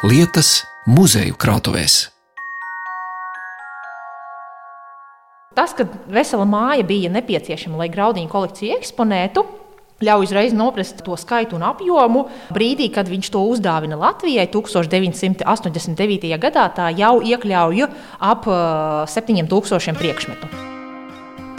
lietas muzeju krātuvēs. Tas, ka vesela māja bija nepieciešama, lai graudiņu kolekciju eksponētu, ļauj uzreiz noprast to skaitu un apjomu. Brīdī, kad viņš to uzdāvina Latvijai 1989. gadā, tā jau iekļauj ap 7000 priekšmetu.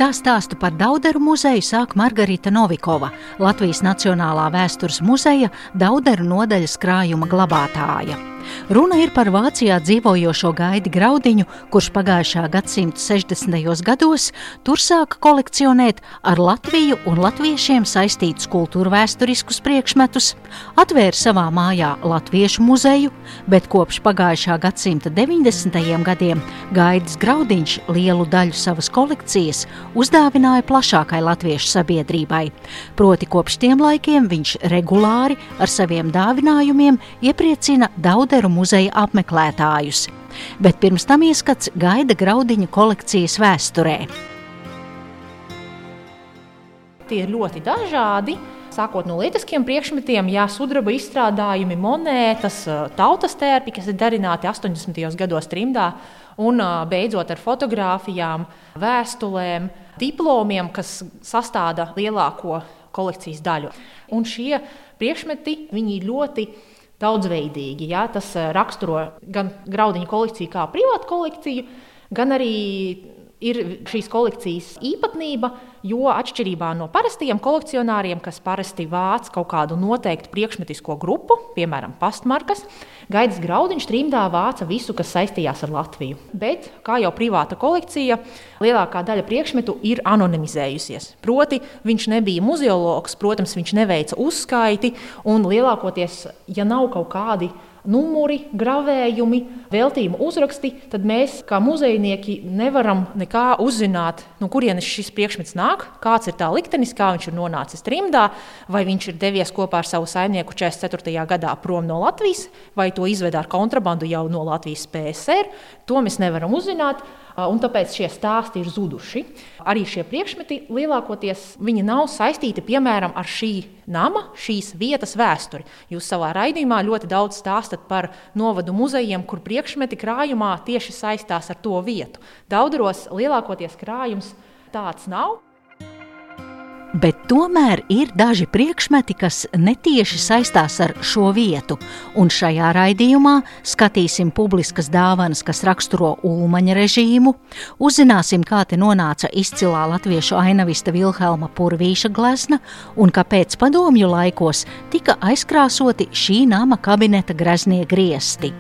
Tā stāstu par Dauderu muzeju sāk Margarita Novikova, Latvijas Nacionālā vēstures muzeja Dauderu nodaļas krājuma glabātāja. Runa ir par Vācijā dzīvojošo Gaidi Graudiņu, kurš pagājušā gadsimta 60. gados tur sāka kolekcionēt ar Latviju un latviešiem saistītus kultūra vēsturiskus priekšmetus, atvēra savā mājā Latviešu muzeju, bet kopš pagājušā gadsimta 90. gadiem Gaidis Graudiņš lielu daļu savas kolekcijas uzdāvināja plašākai latviešu sabiedrībai. Proti kopš tiem laikiem viņš regulāri ar saviem dāvinājumiem iepriecina Dauderu muzeja apmeklētājus, bet pirms tam ieskats gaida graudiņu kolekcijas vēsturē. Tie ir ļoti dažādi. Sākot no lietiskiem priekšmetiem, jā, sudraba izstrādājumi, monētas, tautas tērpi, kas ir darināti 80. gados trimdā, un beidzot ar fotografijām, vēstulēm, diplomiem, kas sastāda lielāko kolekcijas daļu. Un šie priekšmeti ļoti daudzveidīgi. Ja? Tas eh, raksturo gan graudiņu kolekciju kā privātu kolekciju, gan arī ir šīs kolekcijas īpatnība, jo atšķirībā no parastajiem kolekcionāriem, kas parasti vāc kaut kādu noteiktu priekšmetisko grupu, piemēram, pastmarkas, Gaidis Graudiņš trimdā vāca visu, kas saistījās ar Latviju. Bet, kā jau privāta kolekcija, lielākā daļa priekšmetu ir anonimizējusies. Proti, viņš nebija muzeologs, protams, viņš neveica uzskaiti, un lielākoties, ja nav kaut kādi numuri, gravējumi, veltījuma uzraksti, tad mēs, kā muzejnieki, nevaram nekā uzzināt, no kurienes šis priekšmets nāk, kāds ir tā liktenis, kā viņš ir nonācis trimdā, vai viņš ir devies kopā ar savu saimnieku 44. gadā prom no Latvijas, vai to izveda ar kontrabandu jau no Latvijas PSR. To mēs nevaram uzzināt un tāpēc šie stāsti ir zuduši. Arī šie priekšmeti lielākoties nav saistīti piemēram ar šī nama, šīs vietas vēsturi. Jūs savā raidījumā ļoti daudz stāstat par novadu muzejiem, kur priekšmeti krājumā tieši saistās ar to vietu. Daudzos lielākoties krājums tāds nav. Bet tomēr ir daži priekšmeti, kas netieši saistās ar šo vietu, un šajā raidījumā skatīsim publiskas dāvanas, kas raksturo Ulmaņa režīmu, uzzināsim, kā te nonāca izcilā latviešu ainavista Vilhelma Purvīša glezna un kāpēc padomju laikos tika aizkrāsoti šī nama kabineta graznie griesti.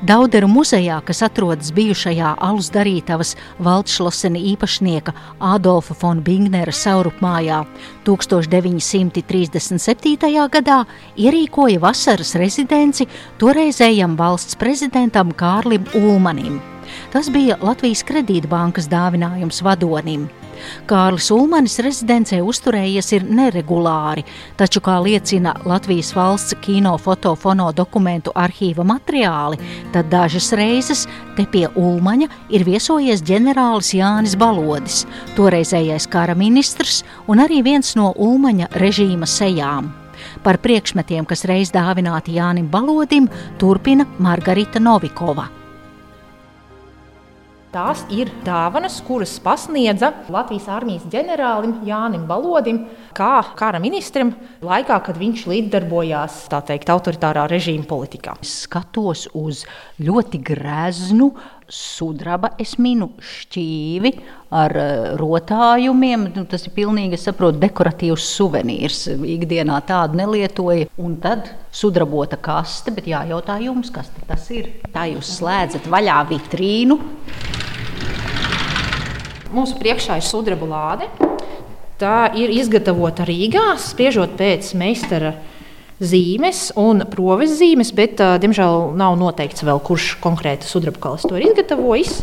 Dauderu muzejā, kas atrodas bijušajā alus darītavas Valdšlosena īpašnieka Adolfa von Bingnera saurupmājā 1937. gadā, ierīkoja vasaras rezidenci toreizējam valsts prezidentam Kārlim Ulmanim. Tas bija Latvijas kredītbankas dāvinājums vadonim. Kārlis Ulmanis rezidencē uzturējies ir neregulāri, taču, kā liecina Latvijas valsts kino fotofono dokumentu arhīva materiāli, tad dažas reizes te pie Ulmaņa ir viesojies ģenerālis Jānis Balodis, toreizējais kara ministrs un arī viens no Ulmaņa režīma sejām. Par priekšmetiem, kas reiz dāvināti Jānim Balodim, turpina Margarita Novikova. Tās ir dāvanas, kuras pasniedza Latvijas armijas ģenerālim Jānim Balodim, kā kara ministram, laikā, kad viņš līdzdarbojās teikt, autoritārā režīma politikā. Es skatos uz ļoti greznu sudraba, es minu šķīvi ar uh, rotājumiem. Nu, tas ir pilnīgi, es saprotu, dekoratīvs suvenīrs. Ikdienā tādu nelietoja. Un tad sudrabota kaste, bet jājautā jums, kas tas ir. Tā jūs slēdzat vaļā vitrīnu. Mūsu priekšā ir sudraba lāde. Tā ir izgatavota Rīgā, spriežot pēc meistara zīmes un proves zīmes, bet, diemžēl, nav noteikts vēl, kurš konkrēti sudrabkalis to ir izgatavojis.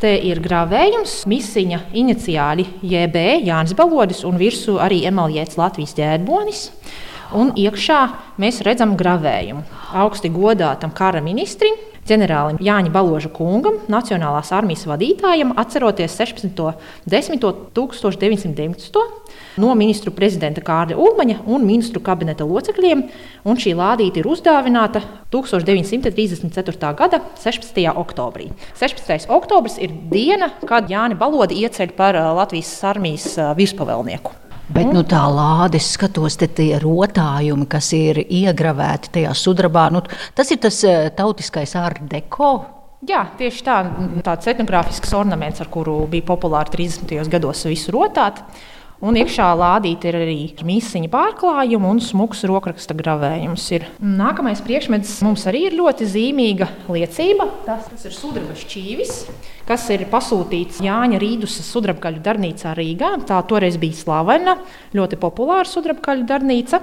Te ir gravējums, misiņa iniciāli JB, Jānis Balodis un virsū arī emaljēts Latvijas ģērbonis. Un iekšā mēs redzam gravējumu augsti godātam kara ministram, ģenerālim Jāņa Baloža kungam, Nacionālās armijas vadītājam, atceroties 16.10.1919. no ministru prezidenta Kārļa Ulmaņa un ministru kabineta locekļiem. Un šī lādīte ir uzdāvināta 1934. gada 16. oktobrī. 16. oktobris ir diena, kad Jāni Balodi ieceļ par Latvijas armijas virspavēlnieku. Bet nu, tā lāde, es skatos, tie rotājumi, kas ir iegravēti tajā sudrabā, nu, tas ir tas tautiskais art deko. Jā, tieši tā, tāds etnogrāfisks ornaments, ar kuru bija populāri 30. gados visu rotāt. Un iekšā lādīta ir arī mīsiņa pārklājuma un smūgs rokraksta gravējums. Ir. Nākamais priekšmets mums arī ir ļoti zīmīga liecība. Tas, tas ir sudraba šķīvis, kas ir pasūtīts Jāņa Rīdus sudrabkaļu darbnīcā Rīgā. Tā toreiz bija slavena, ļoti populāra sudrabkaļu darbnīca.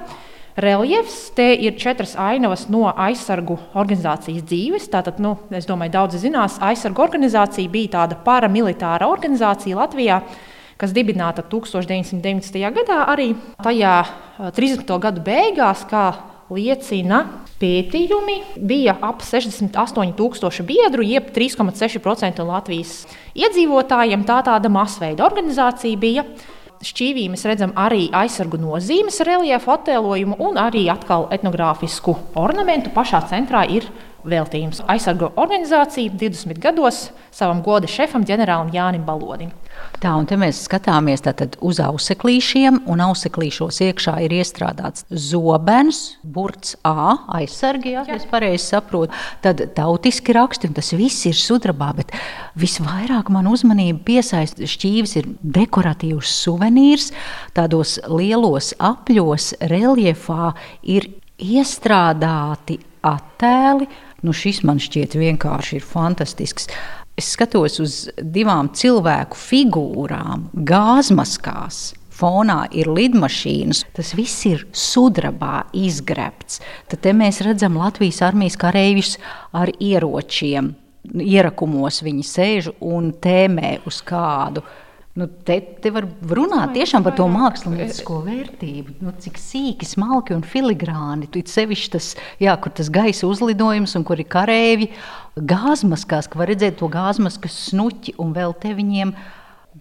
Reliefs te ir četras ainavas no aizsargu organizācijas dzīves. Tātad, nu, es domāju, daudzi zinās, aizsargu organizācija bija tāda paramilitāra organizācija Latvijā, kas dibināta 1990. gadā, arī tajā 30. gadu beigās, kā liecina pētījumi, bija ap 68,000 biedru, jeb 3,6% Latvijas iedzīvotājiem. Tā tāda masveida organizācija bija šķīvī mēs redzam arī aizsargu nozīmes reliefu attēlojumu un arī atkal etnogrāfisku ornamentu. Pašā centrā ir veltījums aizsargu organizācija 20 gados savam goda šefam, ģenerālim Jānim Balodim. Tā, un te mēs skatāmies uz auseklīšiem, un auseklīšos iekšā ir iestrādāts zobens, burts A, aizsargi, ja es pareizi saprotu. Tad tautiski raksti, un tas viss ir sudrabā, bet visvairāk man uzmanību piesaista šķīvis ir dekoratīvs suvenīrs, tādos lielos apļos, reliefā ir iestrādāti attēli. Nu, šis man šķiet vienkārši fantastisks. Es skatos uz divām cilvēku figūrām, gāzmaskās. Fonā ir lidmašīnas, tas viss ir sudrabā izgrebts. Tad mēs redzam Latvijas armijas kareivjus ar ieročiem. Ierakumos viņi sēž un tēmē uz kādu Nu, te, te var runāt tiešām par to māksliniecisko vērtību, nu, cik sīki, smalki un filigrāni. Tur sevišķi tas, jā, kur tas gaisa uzlidojums un kur ir karēvi, gāzmaskās, ka var redzēt to gāzmaskas snuķi un vēl te viņiem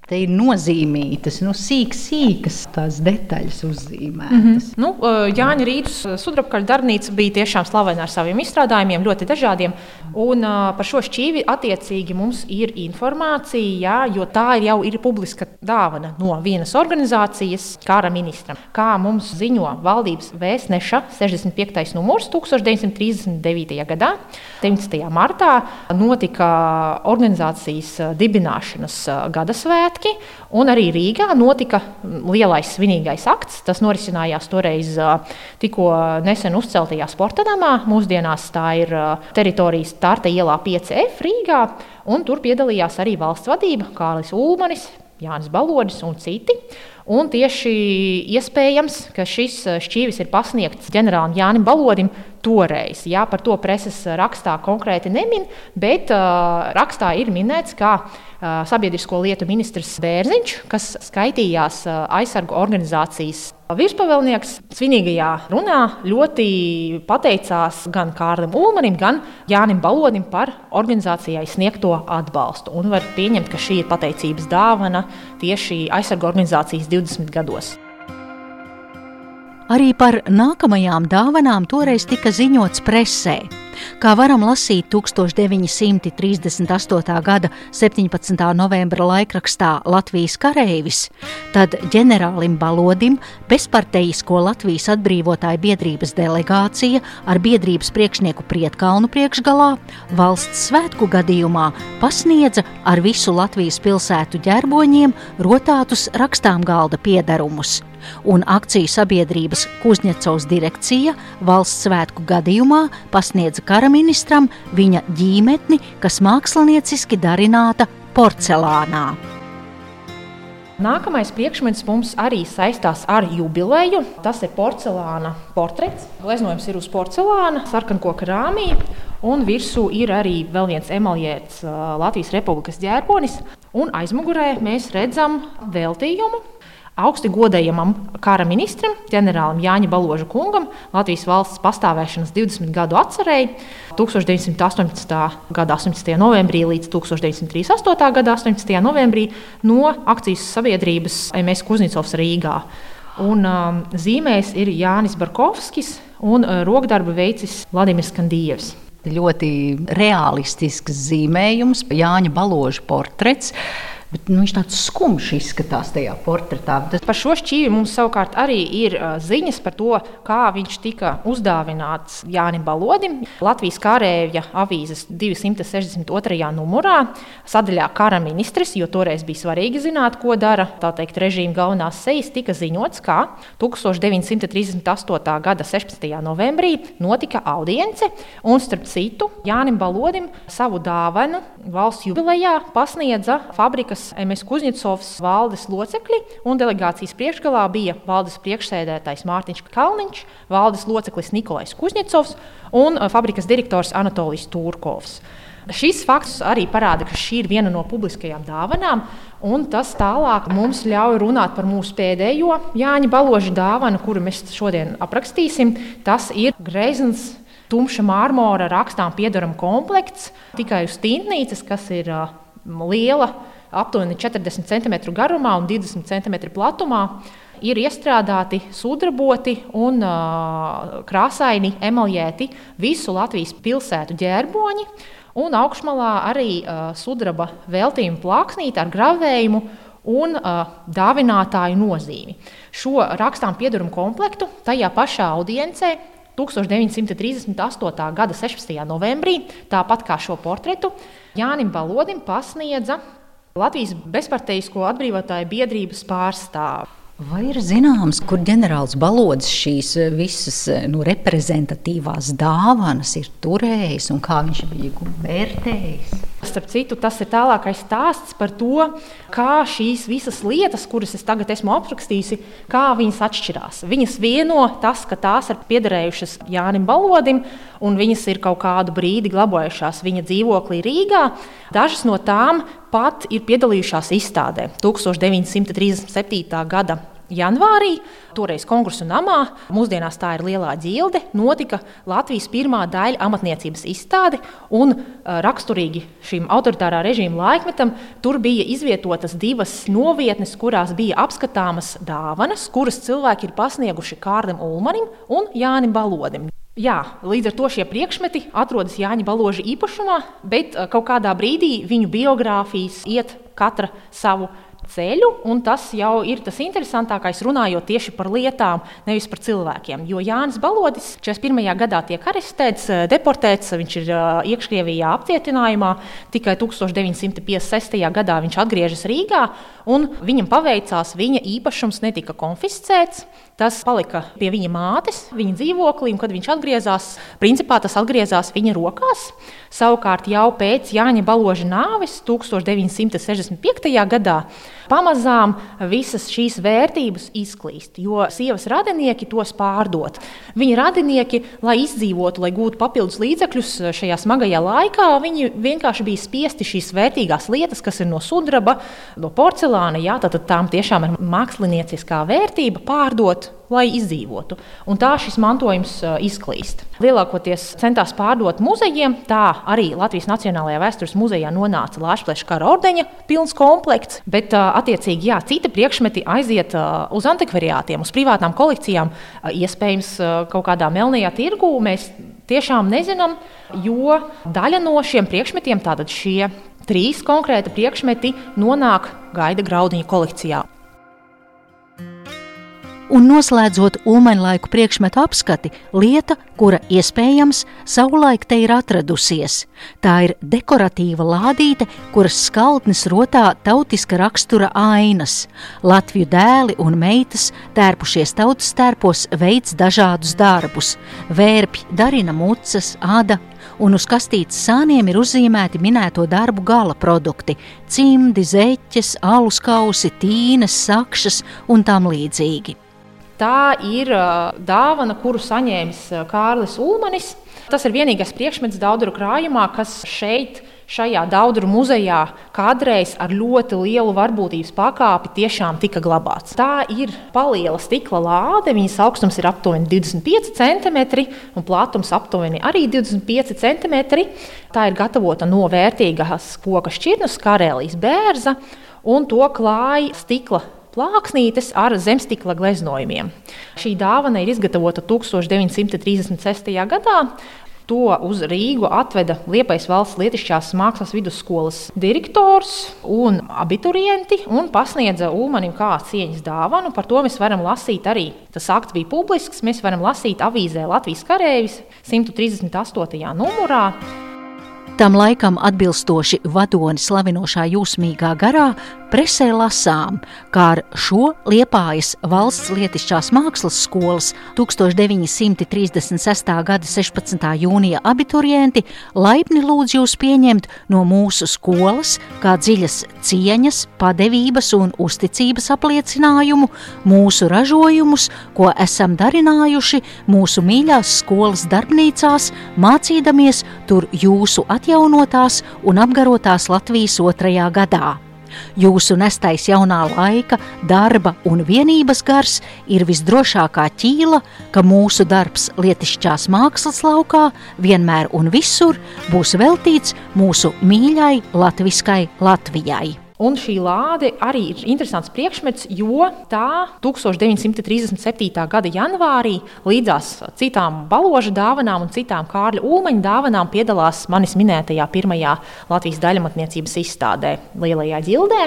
Te ir nozīmītas, nu, sīk, sīkas tās detaļas uzzīmētas. Mm -hmm. nu, Jāņa Rītas sudrabkaļa darbnīca bija tiešām slavena ar saviem izstrādājumiem, ļoti dažādiem. Un par šo šķīvi attiecīgi mums ir informācija, jā, jo tā ir jau ir publiska dāvana no vienas organizācijas kara ministram. Kā mums ziņo valdības vēstneša 65. numurs 1939. gadā, 19. martā notika organizācijas dibināšanas gada svētki svētki, un arī Rīgā notika lielais svinīgais akts. Tas norisinājās toreiz tikko nesen uzceltajā sporta namā. Mūsdienās tā ir teritorijas Tārta ielā 5F Rīgā, un tur piedalījās arī valsts vadība Kārlis Ulmanis, Jānis Balodis un citi. Un tieši iespējams, ka šis šķīvis ir pasniegts ģenerālim Jānim Balodim toreiz. Jā, par to preses rakstā konkrēti nemin, bet uh, rakstā ir minēts, ka uh, sabiedrisko lietu ministrs Bērziņš, kas skaitījās uh, aizsargu organizācijas virspavēlnieks, svinīgajā runā ļoti pateicās gan Kārlim Ulmanim, gan Jānim Balodim par organizācijai sniegto atbalstu. Un var pieņemt, ka šī ir pateicības dāvana tieši aizsargu organizācijas 20 gados. Arī par nākamajām dāvanām toreiz tika ziņots presē. Kā varam lasīt 1938. gada 17. novembra laikrakstā Latvijas kareivis, tad ģenerālim Balodim bezparteisko Latvijas atbrīvotāju biedrības delegācija ar biedrības priekšnieku Prietkalnu priekšgalā valsts svētku gadījumā pasniedza ar visu Latvijas pilsētu ģerboņiem rotātus rakstām galda piedarumus un akciju sabiedrības Kuzņecovs direkcija valsts svētku gadījumā pasniedza karaministram viņa ģīmetni, kas mākslinieciski darināta porcelānā. Nākamais priekšmets mums arī saistās ar jubileju. Tas ir porcelāna portrets. Gleznojums ir uz porcelāna, sarkankoka rāmī, un virsū ir arī vēl viens emaljēts Latvijas Republikas ģērbonis. Un aizmugurē mēs redzam veltījumu augsti godējamam kara ministram, ģenerālim Jāņa Baloža kungam, Latvijas valsts pastāvēšanas 20 gadu atcerēji 1918. gada 18. novembrī līdz 1938. gada 18. novembrī no akcijas sabiedrības MS Kuznitsovs Rīgā. Un, um, zīmēs ir Jānis Barkovskis un uh, rokdarbu veicis Vladimirs Kandījevs. Ļoti realistisks zīmējums, Jāņa Baloža portrets. Bet, nu, viņš tāds skumjš izskatās tajā portretā. Tas... Par šo šķīvi mums savukārt arī ir ziņas par to, kā viņš tika uzdāvināts Jānis Balodim. Latvijas kārēja avīzes 262. numurā sadaļā kara ministrs, jo toreiz bija svarīgi zināt, ko dara teikt, režīma galvenās sejas, tika ziņots, ka 1938. gada 16. novembrī notika audience, un starp citu Jānim Balodim savu dāvanu valsts jubilejā pasniedza fabrikas Rīgas MS Kuzņicovs valdes locekļi, un delegācijas priekšgalā bija valdes priekšsēdētājs Mārtiņš Kalniņš, valdes loceklis Nikolais Kuzņicovs un uh, fabrikas direktors Anatolijas Turkovs. Šis fakts arī parāda, ka šī ir viena no publiskajām dāvanām, un tas tālāk mums ļauj runāt par mūsu pēdējo Jāņa Baloža dāvanu, kuru mēs šodien aprakstīsim. Tas ir greizens tumša mārmora rakstām piedarama komplekts tikai uz tīntnīcas, kas ir uh, liela aptuveni 40 cm garumā un 20 cm platumā. Ir iestrādāti, sudraboti un uh, krāsaini emaljēti visu Latvijas pilsētu ģērboņi, un augšmalā arī uh, sudraba veltījuma plāksnīte ar gravējumu un uh, dāvinātāju nozīmi. Šo rakstām piedarumu komplektu tajā pašā audiencē 1938. gada 16. novembrī, tāpat kā šo portretu, Jānim Balodim pasniedza Latvijas bezparteisko atbrīvotāju biedrības pārstāvis. Vai ir zināms, kur ģenerālis Balodis šīs eh, visas eh, nu, reprezentatīvās dāvanas ir turējis un kā viņš bija vērtējis? Starp citu, tas ir tālākais stāsts par to, kā šīs visas lietas, kuras es tagad esmu aprakstījusi, kā viņas atšķirās. Viņas vieno tas, ka tās ir piederējušas Jānim Balodim, un viņas ir kaut kādu brīdi glabājušās viņa dzīvoklī Rīgā. Dažas no tām pat ir piedalījušās izstādē 1937. gada janvārī, toreiz konkursu namā, mūsdienās tā ir lielā ģilde, notika Latvijas pirmā daļa amatniecības izstāde. Un, raksturīgi šim autoritārā režīma laikmetam, tur bija izvietotas divas novietnes, kurās bija apskatāmas dāvanas, kuras cilvēki ir pasnieguši Kārlim Ulmanim un Jānim Balodim. Jā, līdz ar to šie priekšmeti atrodas Jāņa Baloža īpašumā, bet kaut kādā brīdī viņu biogrāfijas iet katra savu ceļu, un tas jau ir tas interesantākais, runājot tieši par lietām, nevis par cilvēkiem. Jo Jānis Balodis 41. gadā tiek arestēts, eh, deportēts, viņš ir eh, iekškrievijā apcietinājumā, tikai 1956. gadā viņš atgriežas Rīgā, un viņam paveicās, viņa īpašums netika konfiscēts. Tas palika pie viņa mātes, viņa dzīvoklī, un kad viņš atgriezās, principā tas atgriezās viņa rokās. Savukārt jau pēc Jāņa Baloža nāves 1965. gadā pamazām visas šīs vērtības izklīst, jo sievas radinieki tos pārdot. Viņa radinieki, lai izdzīvotu, lai gūtu papildus līdzekļus šajā smagajā laikā, viņi vienkārši bija spiesti šīs vērtīgās lietas, kas ir no sudraba, no porcelāna, jā, tad tām tiešām ir mākslinieciskā vērtība pārdot lai izdzīvotu. Un tā šis mantojums uh, izklīst. Lielākoties centās pārdot muzejiem, tā arī Latvijas Nacionālajā vēstures muzejā nonāca Latvijas kara ordeņa pilns komplekts, bet uh, attiecīgi jā, citi priekšmeti aiziet uh, uz antikvariātiem, uz privātām kolekcijām, iespējams kaut kādā melnajā tirgū. Mēs tiešām nezinām, jo daļa no šiem priekšmetiem, tātad šie trīs konkrēti priekšmeti, nonāk gaida graudiņa kolekcijā. Un noslēdzot ulmaņlaiku priekšmetu apskati, lieta, kura iespējams savulaik te ir atradusies. Tā ir dekoratīva lādīte, kuras skaltnes rotā tautiska rakstura ainas. Latviju dēli un meitas tērpušies tautas tērpos veids dažādus darbus. Vērpji darina mucas, āda, un uz kastītes sāniem ir uzzīmēti minēto darbu gala produkti - cimdi, zeķes, alus kausi, tīnas, sakšas un tam līdzīgi. Tā ir dāvana, kuru saņēmis Kārlis Ulmanis. Tas ir vienīgais priekšmets Dauduru krājumā, kas šeit šajā Daudru muzejā kādreiz ar ļoti lielu varbūtības pakāpi tiešām tika glabāts. Tā ir paliela stikla lāde, viņas augstums ir aptuveni 25 cm un platums aptuveni arī 25 cm. Tā ir gatavota no vērtīgas koka šķirnes, karēlijas bērza, un to klāja stikla plāksnītes ar zemstikla gleznojumiem. Šī dāvana ir izgatavota 1936. gadā. To uz Rīgu atveda Liepais valsts lietišķās mākslas vidusskolas direktors un abiturienti un pasniedza Ulmanim kā cieņas dāvanu. Par to mēs varam lasīt arī. Tas akts bija publisks. Mēs varam lasīt avīzē Latvijas karēvis 138. numurā. Tam laikam atbilstoši vadoni slavinošā jūsmīgā garā presē lasām, kā ar šo Liepājas valsts lietišķās mākslas skolas 1936. gada 16. jūnija abiturienti laipni lūdz jūs pieņemt no mūsu skolas kā dziļas cieņas, padevības un uzticības apliecinājumu mūsu ražojumus, ko esam darinājuši mūsu mīļās skolas darbnīcās, mācīdamies tur jūsu atjaunotās un apgarotās Latvijas otrajā gadā. Jūsu nestais jaunā laika, darba un vienības gars ir visdrošākā ķīla, ka mūsu darbs lietišķās mākslas laukā vienmēr un visur būs veltīts mūsu mīļai latviskai Latvijai. Un šī lāde arī ir interesants priekšmets, jo tā 1937. gada janvārī līdzās citām baložu dāvanām un citām Kārļa Ulmaņa dāvanām piedalās manis minētajā pirmajā Latvijas daļmatniecības izstādē Lielajā ģildē.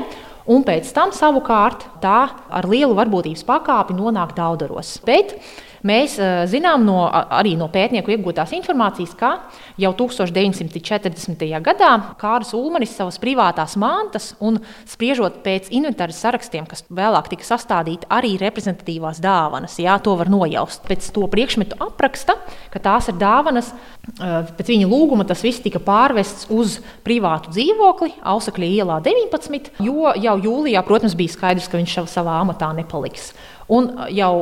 Un pēc tam savukārt tā ar lielu varbūtības pakāpi nonāk Daudaros. Bet Mēs uh, zinām no, arī no pētnieku iegūtās informācijas, ka jau 1940. gadā Kārs Ulmanis savas privātās mantas un spriežot pēc inventāra sarakstiem, kas vēlāk tika sastādīti arī reprezentatīvās dāvanas, jā, to var nojaust. Pēc to priekšmetu apraksta, ka tās ir dāvanas, uh, pēc viņa lūguma tas viss tika pārvests uz privātu dzīvokli Ausakļa ielā 19, jo jau jūlijā, protams, bija skaidrs, ka viņš savā amatā nepaliks. Un jau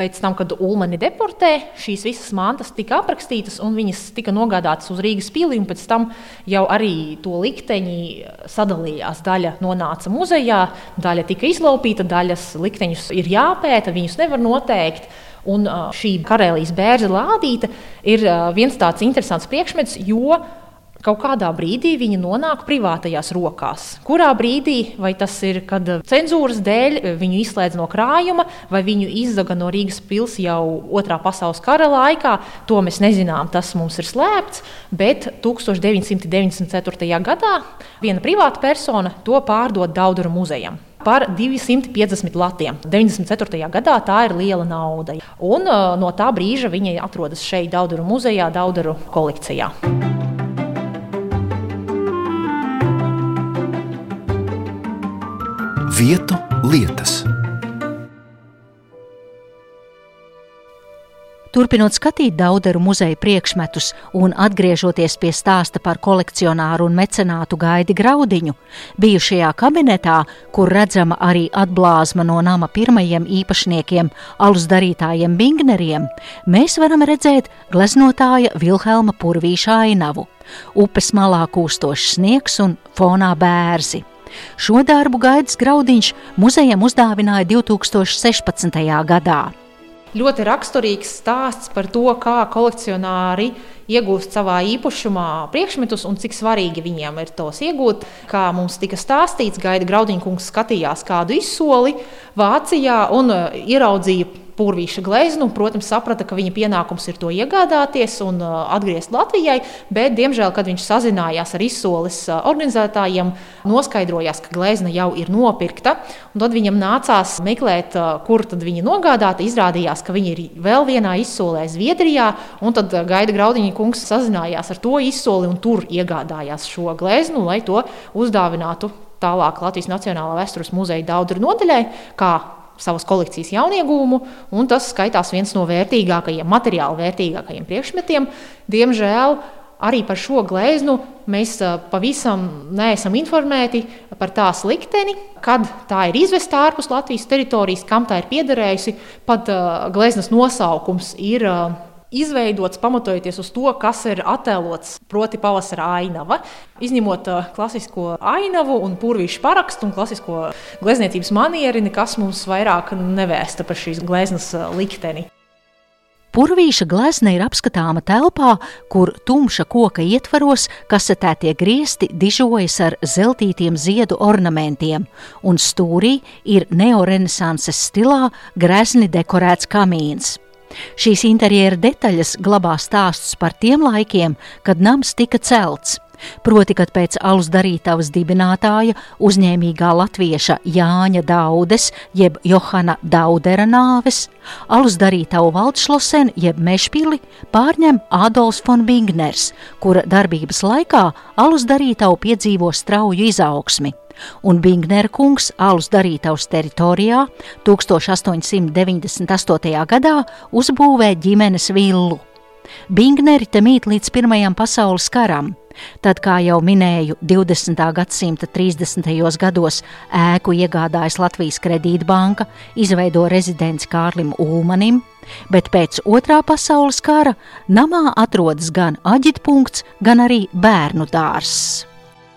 Pēc tam, kad Ulmani deportē, šīs visas mantas tika aprakstītas un viņas tika nogādātas uz Rīgas pili. Pēc tam jau arī to likteņi sadalījās. Daļa nonāca muzejā, daļa tika izlaupīta, daļas likteņus ir jāpēta, viņus nevar noteikt. Un šī karēlijas bērza lādīte ir viens tāds interesants priekšmets, jo Kaut kādā brīdī viņi nonāk privātajās rokās. Kurā brīdī, vai tas ir, kad cenzūras dēļ viņu izslēdz no krājuma, vai viņu izzaga no Rīgas pilsētas jau otrā pasaules kara laikā, to mēs nezinām. Tas mums ir slēpts. Bet 1994. gadā viena privāta persona to pārdod Dauduru muzejam par 250 latiem. 94. gadā tā ir liela nauda. Un uh, no tā brīža viņi atrodas šeit, Dauduru muzejā, Dauduru kolekcijā. Vietu lietas. Turpinot skatīt Dauderu muzeja priekšmetus un atgriežoties pie stāsta par kolekcionāru un mecenātu Gaidi Graudiņu, bijušajā kabinetā, kur redzama arī atblāzma no nama pirmajiem īpašniekiem, alus darītājiem Bingneriem, mēs varam redzēt gleznotāja Vilhelma Purvīša ainavu, upes malā kūstošs sniegs un fonā bērzi. Šo darbu Gaidis Graudiņš muzejam uzdāvināja 2016. gadā. Ļoti raksturīgs stāsts par to, kā kolekcionāri iegūst savā īpašumā priekšmetus un cik svarīgi viņiem ir tos iegūt. Kā mums tika stāstīts, Gaida Graudiņkungs skatījās kādu izsoli Vācijā un uh, ieraudzīja Pūrvīša gleznu. Protams, saprata, ka viņa pienākums ir to iegādāties un uh, atgriezt Latvijai, bet, diemžēl, kad viņš sazinājās ar izsoles uh, organizētājiem, noskaidrojās, ka glezna jau ir nopirkta. Tad viņam nācās meklēt, uh, kur viņa nogādāta. Izrādījās, ka viņa ir vēl vienā izsolē Zviedrijā, un tad Gaida Graudiņa kungs sazinājās ar to izsoli un tur iegādājās šo gleznu, lai to uzdāvinātu tālāk Latvijas Nacionālā vēstures muzeja Daudru nodaļai, kā savas kolekcijas jauniegūmu, un tas skaitās viens no vērtīgākajiem, materiāli vērtīgākajiem priekšmetiem. Diemžēl arī par šo gleznu mēs pavisam neesam informēti par tās likteni, kad tā ir izvesta ārpus Latvijas teritorijas, kam tā ir piederējusi. Pat gleznas nosaukums ir izveidots pamatojoties uz to, kas ir attēlots, proti, pavasara ainava. Izņemot uh, klasisko ainavu un purvīšu parakstu un klasisko glezniecības manieri, nekas mums vairāk nevēsta par šīs gleznas uh, likteni. Purvīša glezna ir apskatāma telpā, kur tumša koka ietvaros kasetētie griesti dižojas ar zeltītiem ziedu ornamentiem, un stūrī ir neorenesanses stilā grezni dekorēts kamīns. Šīs interjera detaļas glabā stāstus par tiem laikiem, kad nams tika celts – Proti, kad pēc alus darītavas dibinātāja uzņēmīgā latvieša Jāņa Daudes, jeb Johana Daudera nāves, alus darītavu Valdšlosen, jeb Mešpili, pārņem Ādolfs von Bingners, kura darbības laikā alus darītavu piedzīvo strauju izaugsmi un Bingnera kungs alus darītavas teritorijā 1898. gadā uzbūvē ģimenes villu. Bingneri te mīt līdz Pirmajam pasaules karam, Tad, kā jau minēju, 20. gadsimta 30. gados ēku iegādājas Latvijas kredītbanka, izveido rezidenci Kārlim Ulmanim, bet pēc otrā pasaules kara namā atrodas gan aģitpunkts, gan arī bērnu dārzs.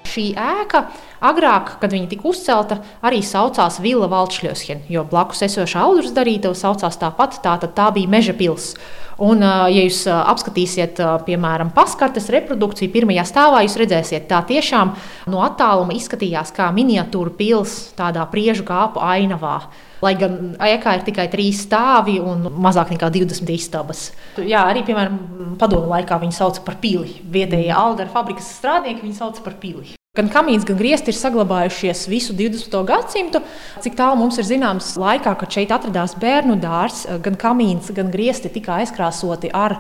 Šī ēka agrāk, kad viņa tika uzcelta, arī saucās Vila Valčļosken, jo blakus esošā audras darītava saucās tāpat, tā, tā bija meža pilsēta. Un, ja jūs apskatīsiet, piemēram, paskartes reprodukciju pirmajā stāvā, jūs redzēsiet, tā tiešām no attāluma izskatījās kā miniatūra pilsēta tādā priežu kāpu ainavā. Lai gan ēkā ir tikai trīs stāvi un mazāk nekā 20 istabas. Jā, arī, piemēram, padomu laikā viņi sauca par pili. Vietējie Aldera fabrikas strādnieki viņu sauca par pili. Gan kamīns, gan griezti ir saglabājušies visu 20. gadsimtu. Cik tālu mums ir zināms, laikā, kad šeit atradās bērnu dārzs, gan kamīns, gan griezti tika aizkrāsoti ar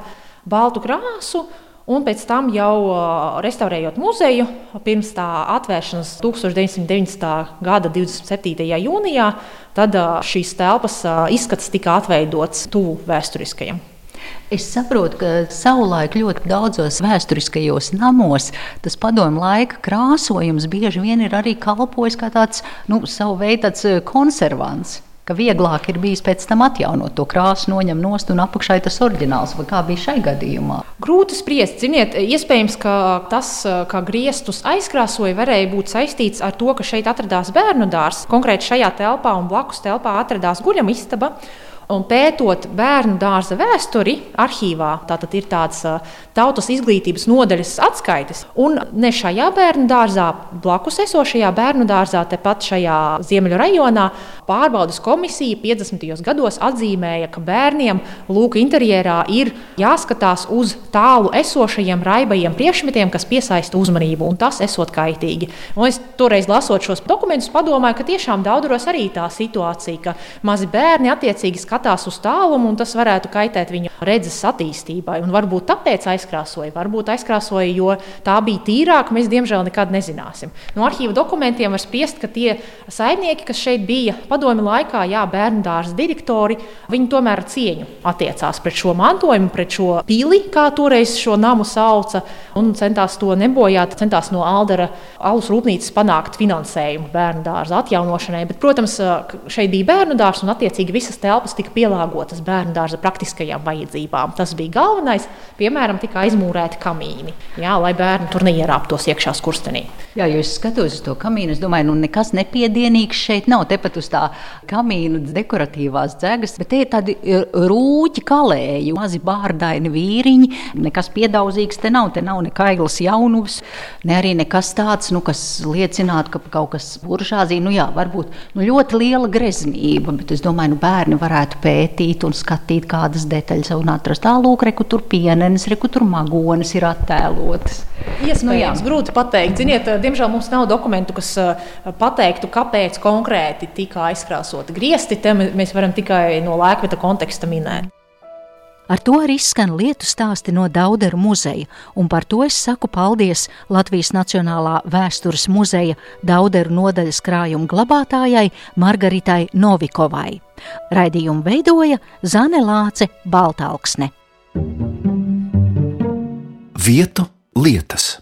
baltu krāsu. Un pēc tam, jau restaurējot muzeju, pirms tā atvēršanas 1990. gada 27. jūnijā, tad šīs telpas izskats tika atveidots tuvu vēsturiskajam. Es saprotu, ka savulaik ļoti daudzos vēsturiskajos namos tas padomju laika krāsojums bieži vien ir arī kalpojis kā tāds nu, savu veidu eh, konservants ka vieglāk ir bijis pēc tam atjaunot to krāsu, noņemt nost un apakšā tas oriģināls. Vai kā bija šai gadījumā? Grūti spriest. Ziniet, iespējams, ka tas, eh, kā griestus aizkrāsoja, varēja būt saistīts ar to, ka šeit atradās bērnu dārzs. Konkrēti šajā telpā un blakus telpā atradās guļama istaba. Un pētot bērnu dārza vēsturi arhīvā, tātad ir tāds tautas izglītības nodaļas atskaites. Un ne šajā bērnu dārzā, blakus esošajā bērnu dārzā, tepat šajā ziemeļu rajonā, pārbaudas komisija 50. gados atzīmēja, ka bērniem lūk, interjerā ir jāskatās uz tālu esošajiem raibajiem priekšmetiem, kas piesaista uzmanību, un tas esot kaitīgi. Un es toreiz lasot šos dokumentus, padomāju, ka tiešām daudzos arī tā situācija, ka mazi bērni attiecīgi skatās uz tālumu, un tas varētu kaitēt viņu redzes attīstībai. Un varbūt tāpēc aizkrāsoja, varbūt aizkrāsoja, jo tā bija tīrāka. Mēs diemžēl nekad nezināsim. No arhīva dokumentiem var spriest, ka tie saimnieki, kas šeit bija padomi laikā, jā, bērnu dārza direktori, viņi tomēr ar cieņu attiecās pret šo mantojumu, pret šo pili, kā toreiz šo namu sauca, un centās to nebojāt, centās no Aldera alus rūpnīcas panākt finansējumu bērnu dārza atjaunošanai. Bet, protams, šeit bija bērnu dārzs un attiecīgi visas telpas tika pielāgotas bērnu dārza praktiskajām vajadzībām. Tas bija galvenais. Piemēram, tika aizmūrēti kamīni, jā, lai bērni tur neierāptos iekšā skurstenī. Jā, jo es skatos uz to kamīnu, es domāju, nu nekas nepiedienīgs šeit nav. Tepat uz tā kamīna dekoratīvās dzegas, bet te ir tādi rūķi kalēji, mazi bārdaini vīriņi. Nekas piedauzīgs te nav. Te nav ne kaiglas jaunums, ne arī nekas tāds, nu, kas liecinātu, ka kaut kas buržāzī, nu jā, varbūt nu, ļoti liela greznība, bet es domāju, nu bērni varētu pētīt un skatīt kādas detaļas un atrast tālāk, reku tur pienenes, reku tur magonis ir attēlotas. Iespējams, nu, grūti pateikt. Ziniet, diemžēl mums nav dokumentu, kas pateiktu, kāpēc konkrēti tika aizkrāsoti griezti. Te mēs varam tikai no laikmeta konteksta minēt. Ar to arī skan lietu stāsti no Dauderu muzeja, un par to es saku paldies Latvijas Nacionālā vēstures muzeja Dauderu nodaļas krājuma glabātājai Margaritai Novikovai. Raidījumu veidoja Zane Lāce Baltalksne. Vietu lietas.